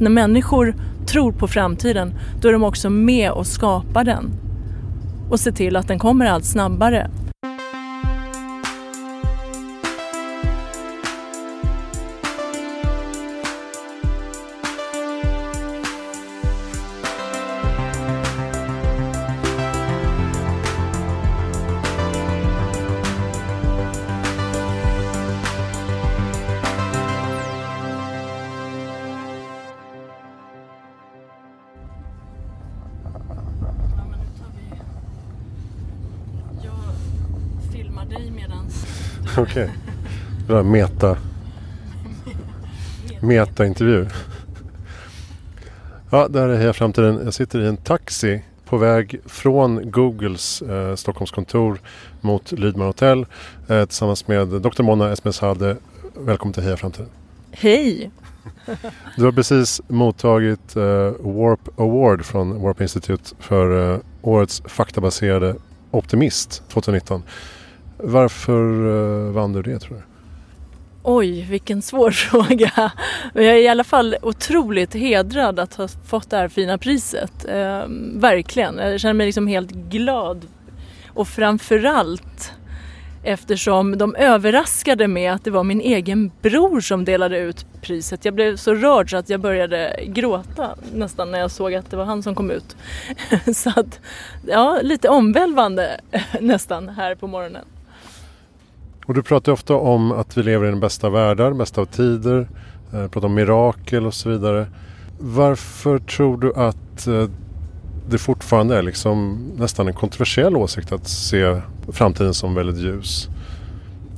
när människor tror på framtiden då är de också med och skapar den och ser till att den kommer allt snabbare. Okej. Okay. Det där meta... Meta-intervju. Ja, där är Heja Framtiden. Jag sitter i en taxi på väg från Googles eh, Stockholmskontor mot Lydman Hotel eh, tillsammans med Dr. Mona Esmeshade. Välkommen till Heja Framtiden. Hej! Du har precis mottagit eh, Warp Award från Warp Institute för eh, årets faktabaserade optimist 2019. Varför eh, vann du det tror du? Oj, vilken svår fråga. Jag är i alla fall otroligt hedrad att ha fått det här fina priset. Eh, verkligen. Jag känner mig liksom helt glad. Och framförallt eftersom de överraskade med att det var min egen bror som delade ut priset. Jag blev så rörd så att jag började gråta nästan när jag såg att det var han som kom ut. så att, ja, lite omvälvande nästan här på morgonen. Och du pratar ofta om att vi lever i den bästa världar, bästa av tider. Eh, pratar om mirakel och så vidare. Varför tror du att eh, det fortfarande är liksom nästan en kontroversiell åsikt att se framtiden som väldigt ljus?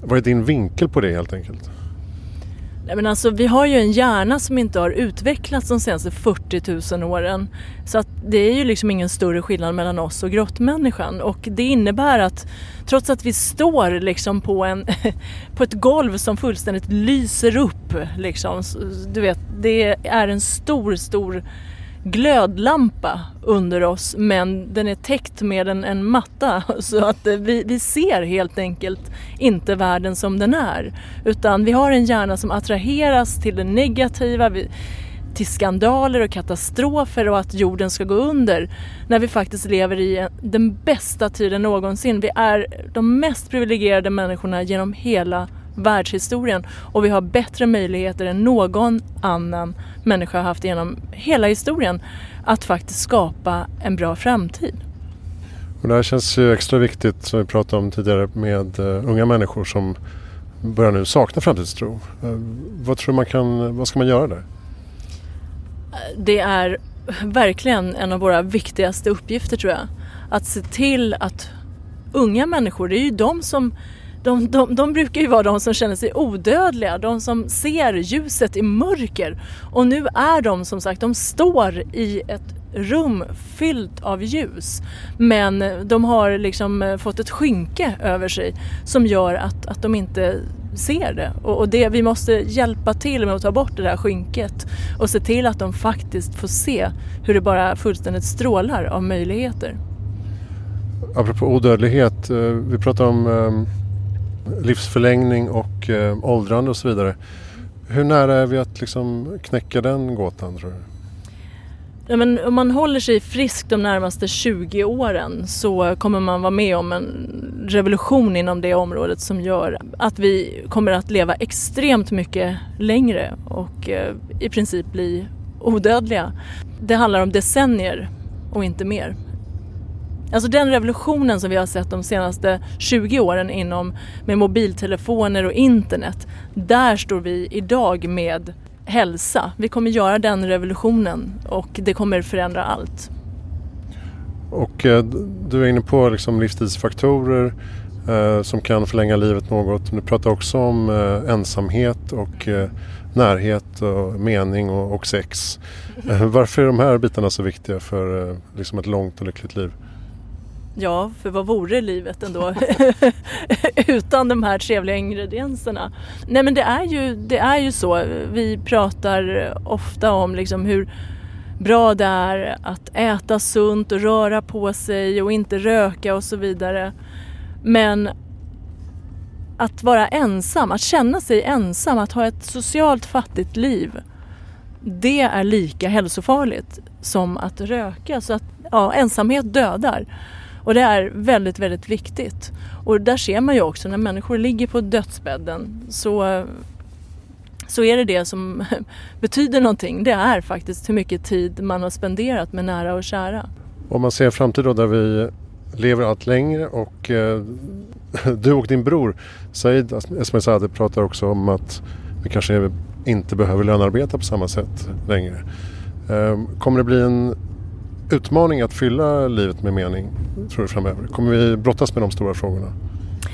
Vad är din vinkel på det helt enkelt? Nej, men alltså, vi har ju en hjärna som inte har utvecklats de senaste 40 000 åren. Så att det är ju liksom ingen större skillnad mellan oss och grottmänniskan. Och det innebär att trots att vi står liksom på, en, på ett golv som fullständigt lyser upp, liksom, du vet, det är en stor, stor glödlampa under oss men den är täckt med en, en matta så att eh, vi, vi ser helt enkelt inte världen som den är. Utan vi har en hjärna som attraheras till det negativa, till skandaler och katastrofer och att jorden ska gå under när vi faktiskt lever i den bästa tiden någonsin. Vi är de mest privilegierade människorna genom hela världshistorien och vi har bättre möjligheter än någon annan människa har haft genom hela historien att faktiskt skapa en bra framtid. Och det här känns ju extra viktigt som vi pratade om tidigare med uh, unga människor som börjar nu sakna framtidstro. Uh, vad tror man kan, vad ska man göra där? Det är verkligen en av våra viktigaste uppgifter tror jag. Att se till att unga människor, det är ju de som de, de, de brukar ju vara de som känner sig odödliga, de som ser ljuset i mörker. Och nu är de som sagt, de står i ett rum fyllt av ljus. Men de har liksom eh, fått ett skynke över sig som gör att, att de inte ser det. Och, och det, vi måste hjälpa till med att ta bort det där skynket och se till att de faktiskt får se hur det bara fullständigt strålar av möjligheter. Apropå odödlighet, eh, vi pratar om ehm, livsförlängning och eh, åldrande och så vidare. Hur nära är vi att liksom knäcka den gåtan tror du? Ja, men om man håller sig frisk de närmaste 20 åren så kommer man vara med om en revolution inom det området som gör att vi kommer att leva extremt mycket längre och eh, i princip bli odödliga. Det handlar om decennier och inte mer. Alltså den revolutionen som vi har sett de senaste 20 åren inom med mobiltelefoner och internet. Där står vi idag med hälsa. Vi kommer göra den revolutionen och det kommer förändra allt. Och eh, du är inne på liksom livsstilsfaktorer eh, som kan förlänga livet något. Du pratar också om eh, ensamhet och närhet och mening och, och sex. Varför är de här bitarna så viktiga för liksom ett långt och lyckligt liv? Ja, för vad vore livet ändå utan de här trevliga ingredienserna? Nej men det är ju, det är ju så. Vi pratar ofta om liksom hur bra det är att äta sunt och röra på sig och inte röka och så vidare. Men att vara ensam, att känna sig ensam, att ha ett socialt fattigt liv det är lika hälsofarligt som att röka. Så att ja, ensamhet dödar. Och det är väldigt, väldigt viktigt. Och där ser man ju också när människor ligger på dödsbädden så, så är det det som betyder någonting. Det är faktiskt hur mycket tid man har spenderat med nära och kära. Om man ser en framtid då där vi lever allt längre och eh, du och din bror Said Esmaeilzadeh pratar också om att vi kanske inte behöver lönearbeta på samma sätt längre. Eh, kommer det bli en utmaning att fylla livet med mening tror du framöver? Kommer vi brottas med de stora frågorna?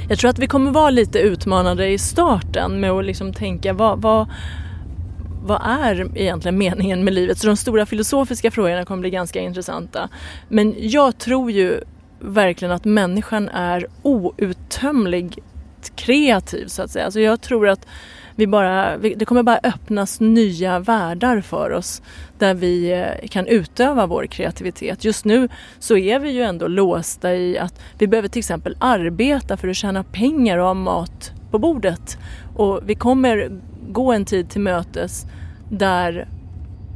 Jag tror att vi kommer vara lite utmanade i starten med att liksom tänka vad, vad, vad är egentligen meningen med livet? Så de stora filosofiska frågorna kommer bli ganska intressanta. Men jag tror ju verkligen att människan är outtömligt kreativ så att säga. Alltså jag tror att vi bara, det kommer bara öppnas nya världar för oss där vi eh, kan utöva vår kreativitet. Just nu så är vi ju ändå låsta i att vi behöver till exempel arbeta för att tjäna pengar och ha mat på bordet. Och vi kommer gå en tid till mötes där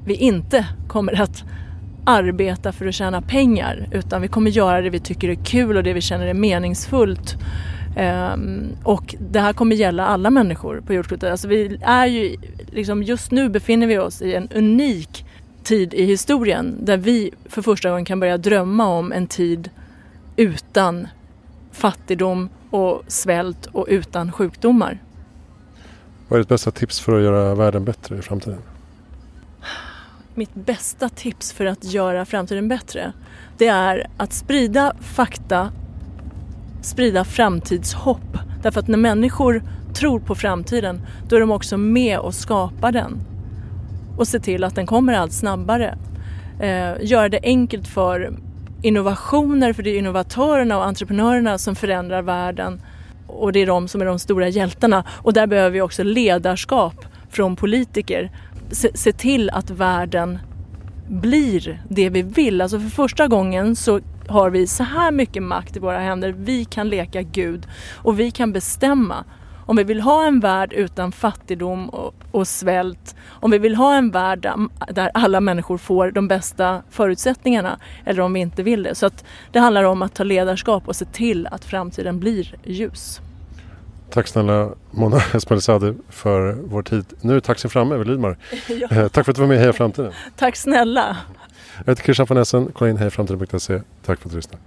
vi inte kommer att arbeta för att tjäna pengar utan vi kommer göra det vi tycker är kul och det vi känner är meningsfullt. Um, och det här kommer gälla alla människor på jordklotet. Alltså vi är ju, liksom just nu befinner vi oss i en unik tid i historien där vi för första gången kan börja drömma om en tid utan fattigdom och svält och utan sjukdomar. Vad är ditt bästa tips för att göra världen bättre i framtiden? Mitt bästa tips för att göra framtiden bättre det är att sprida fakta, sprida framtidshopp. Därför att när människor tror på framtiden då är de också med och skapar den och se till att den kommer allt snabbare. Eh, göra det enkelt för innovationer, för det är innovatörerna och entreprenörerna som förändrar världen och det är de som är de stora hjältarna. Och där behöver vi också ledarskap från politiker. Se, se till att världen blir det vi vill. Alltså för första gången så har vi så här mycket makt i våra händer. Vi kan leka Gud och vi kan bestämma om vi vill ha en värld utan fattigdom och, och svält, om vi vill ha en värld där, där, alla människor får de bästa förutsättningarna eller om vi inte vill det. Så att det handlar om att ta ledarskap och se till att framtiden blir ljus. Tack snälla Mona Esmailzadeh för vår tid. Nu är taxin framme över Lidmar. ja. Eh, tack för att du var med i Heja Framtiden. Tack snälla. Jag heter Christian von Essen. Kolla in hejaframtiden.se. Tack för att du lyssnade.